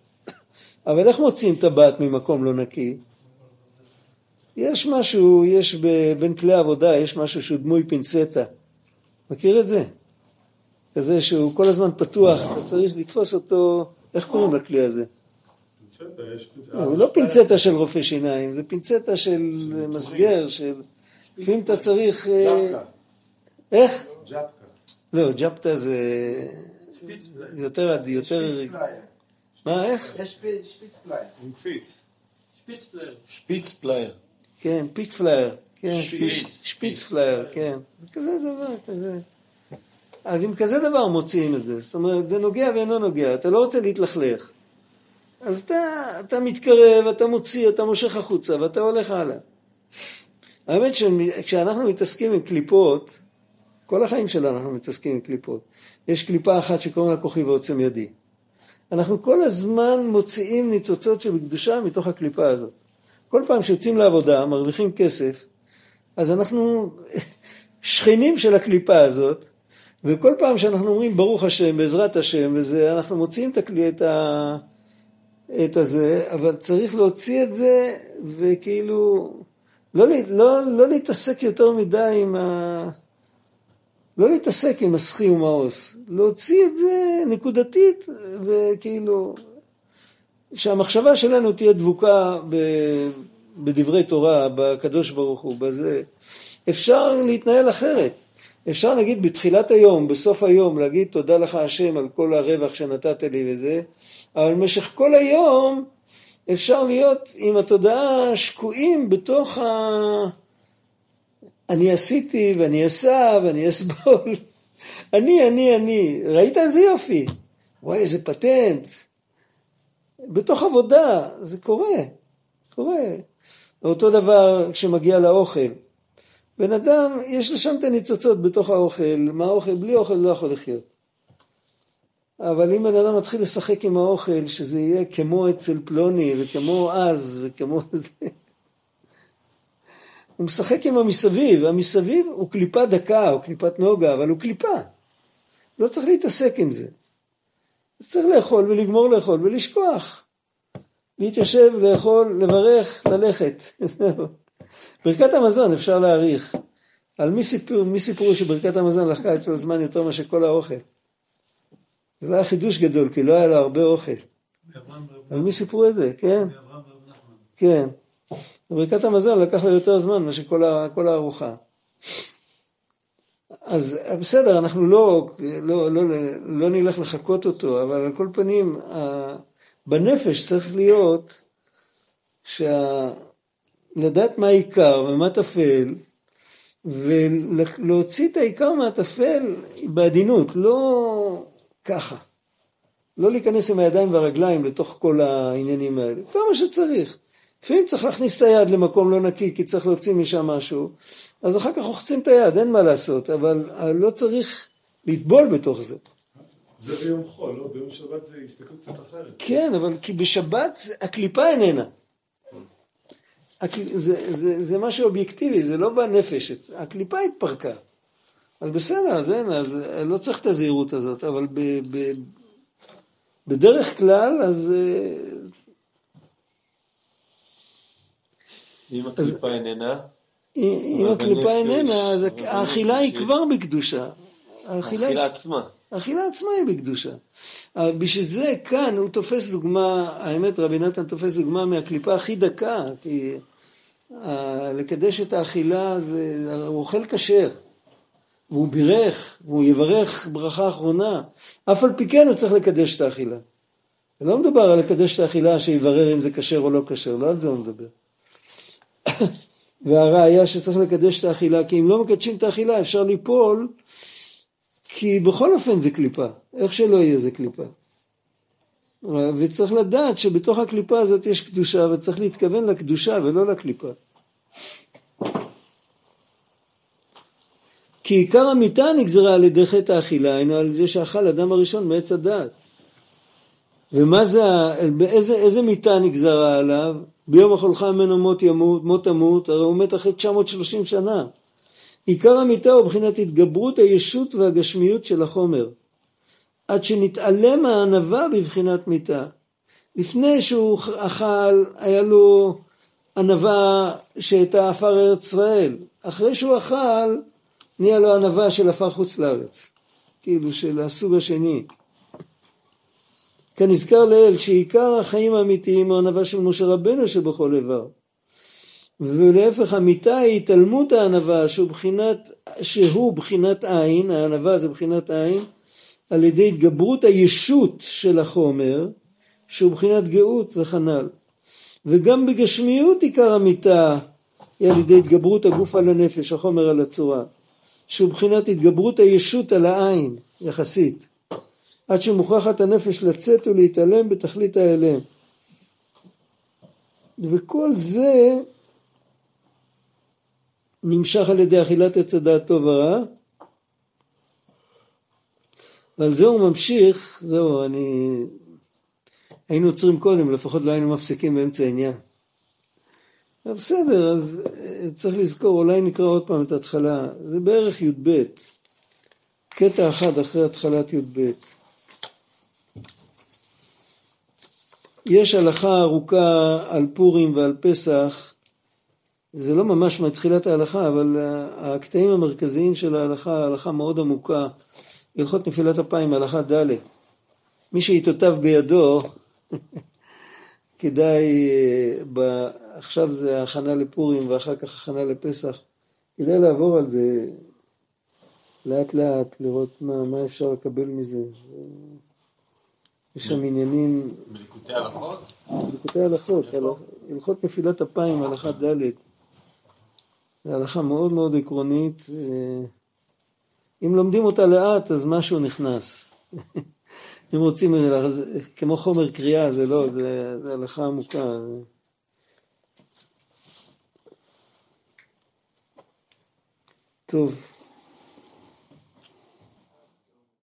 אבל איך מוציאים טבעת ממקום לא נקי? יש משהו, יש ב- בין כלי העבודה, יש משהו שהוא דמוי פינצטה. מכיר את זה? כזה שהוא כל הזמן פתוח, אתה צריך לתפוס אותו, איך קוראים לכלי הזה? פינצטה, יש פינצטה. לא, הוא לא פינצטה של רופא שיניים, זה פינצטה של מסגר, של... לפעמים אתה צריך... אה, ג'פקה. איך? ג'פקה. לא, ג'פטה זה יותר עדין, יותר... מה, איך? יש שפי- שפיצפלייר. עם קפיץ. שפיץ פלייר. כן, שפיץ פלייר. כן, שפיץ. שפיץ פלייר, כן. זה כזה דבר, כזה. אז עם כזה דבר מוציאים את זה. זאת אומרת, זה נוגע ואינו נוגע, אתה לא רוצה להתלכלך. אז אתה, אתה מתקרב, אתה מוציא, אתה מושך החוצה ואתה הולך הלאה. האמת שכשאנחנו מתעסקים עם קליפות, כל החיים שלנו אנחנו מתעסקים עם קליפות. יש קליפה אחת שקוראים לה כוחי ועוצם ידי. אנחנו כל הזמן מוציאים ניצוצות של קדושה מתוך הקליפה הזאת. כל פעם שיוצאים לעבודה, מרוויחים כסף, אז אנחנו שכנים של הקליפה הזאת, וכל פעם שאנחנו אומרים ברוך השם, בעזרת השם, וזה, אנחנו מוציאים את, הקלי, את, ה, את הזה, אבל צריך להוציא את זה, וכאילו, לא, לא, לא להתעסק יותר מדי עם ה... לא להתעסק עם הסחי ומעוז, להוציא את זה נקודתית, וכאילו, שהמחשבה שלנו תהיה דבוקה בדברי תורה, בקדוש ברוך הוא, בזה. אפשר להתנהל אחרת. אפשר נגיד בתחילת היום, בסוף היום, להגיד תודה לך השם על כל הרווח שנתת לי וזה, אבל במשך כל היום אפשר להיות עם התודעה שקועים בתוך ה... אני עשיתי ואני אסע ואני אסבול. אני, אני, אני. ראית איזה יופי? וואי, איזה פטנט. בתוך עבודה, זה קורה, קורה. אותו דבר כשמגיע לאוכל. בן אדם, יש לו שם את הניצוצות בתוך האוכל, מה האוכל, בלי אוכל לא יכול לחיות. אבל אם בן אדם מתחיל לשחק עם האוכל, שזה יהיה כמו אצל פלוני, וכמו אז, וכמו זה, הוא משחק עם המסביב, המסביב הוא קליפה דקה, או קליפת נוגה, אבל הוא קליפה. לא צריך להתעסק עם זה. צריך לאכול ולגמור לאכול ולשכוח. להתיישב, לאכול, לברך, ללכת. ברכת המזון אפשר להעריך. על מי סיפרו, מי סיפרו שברכת המזון לקחה אצלו זמן יותר מאשר כל האוכל? זה לא היה חידוש גדול, כי לא היה לו הרבה אוכל. על מי סיפרו את זה? כן? כן. ברכת המזון לקח לו יותר זמן מאשר כל הארוחה. אז בסדר, אנחנו לא, לא, לא, לא נלך לחקות אותו, אבל על כל פנים, בנפש צריך להיות שה... לדעת מה העיקר ומה טפל, ולהוציא את העיקר מהטפל בעדינות, לא ככה. לא להיכנס עם הידיים והרגליים לתוך כל העניינים האלה. כמה שצריך. לפעמים צריך להכניס את היד למקום לא נקי כי צריך להוציא משם משהו, אז אחר כך רוחצים את היד, אין מה לעשות, אבל לא צריך לטבול בתוך זה. זה ביום חול, לא? ביום שבת זה הסתכלות קצת אחרת. כן, אבל כי בשבת הקליפה איננה. זה, זה, זה משהו אובייקטיבי, זה לא בנפש, הקליפה התפרקה. אז בסדר, אז אין, אז לא צריך את הזהירות הזאת, אבל ב, ב, בדרך כלל, אז... אה, אם הקליפה איננה? אם הקליפה איננה, אז האכילה היא כבר בקדושה. האכילה עצמה. האכילה עצמה היא בקדושה. בשביל זה כאן הוא תופס דוגמה, האמת רבי נתן תופס דוגמה מהקליפה הכי דקה, כי לקדש את האכילה זה, הוא אוכל כשר, והוא בירך, והוא יברך ברכה אחרונה, אף על פי כן הוא צריך לקדש את האכילה. לא מדובר על לקדש את האכילה שיברר אם זה כשר או לא כשר, לא על זה הוא מדבר. והראיה שצריך לקדש את האכילה, כי אם לא מקדשים את האכילה אפשר ליפול, כי בכל אופן זה קליפה, איך שלא יהיה זה קליפה. וצריך לדעת שבתוך הקליפה הזאת יש קדושה, וצריך להתכוון לקדושה ולא לקליפה. כי עיקר המיתה נגזרה על ידי חטא האכילה, היינו על ידי שאכל אדם הראשון מעץ הדעת. ומה זה, באיזה, איזה מיתה נגזרה עליו? ביום אכולך ממנו מות ימות, מות תמות, הרי הוא מת אחרי 930 שנה. עיקר המיתה הוא מבחינת התגברות הישות והגשמיות של החומר. עד שנתעלם מהענווה בבחינת מיתה. לפני שהוא אכל, היה לו ענווה שהייתה עפר ארץ ישראל. אחרי שהוא אכל, נהיה לו ענווה של עפר חוץ לארץ. כאילו של הסוג השני. כנזכר לאל שעיקר החיים האמיתיים הוא ענווה של משה רבנו שבכל איבר. ולהפך המיתה היא התעלמות הענווה שהוא בחינת, שהוא בחינת עין, הענווה זה בחינת עין, על ידי התגברות הישות של החומר, שהוא בחינת גאות וכנ"ל. וגם בגשמיות עיקר המיתה היא על ידי התגברות הגוף על הנפש, החומר על הצורה, שהוא בחינת התגברות הישות על העין, יחסית. עד שמוכרחת הנפש לצאת ולהתעלם בתכלית ההיעלם. וכל זה נמשך על ידי אכילת עץ הדעת טוב ורע, ועל זה הוא ממשיך, זהו, אני... היינו עוצרים קודם, לפחות לא היינו מפסיקים באמצע העניין. בסדר, אז אה, צריך לזכור, אולי נקרא עוד פעם את ההתחלה, זה בערך י"ב, קטע אחד אחרי התחלת י"ב. יש הלכה ארוכה על פורים ועל פסח, זה לא ממש מתחילת ההלכה, אבל הקטעים המרכזיים של ההלכה, הלכה מאוד עמוקה, הלכות נפילת אפיים, הלכה ד', מי שעיתותיו בידו, כדאי, אה, ב... עכשיו זה הכנה לפורים ואחר כך הכנה לפסח, כדאי לעבור על זה לאט לאט, לראות מה, מה אפשר לקבל מזה. יש שם עניינים... בליקוטי הלכות? בליקוטי הלכות, הלכות נפילת אפיים, הלכה ד', זו הלכה מאוד מאוד עקרונית. אה, אם לומדים אותה לאט, אז משהו נכנס. אם רוצים, כמו חומר קריאה, זה לא, זה, זה הלכה עמוקה. טוב.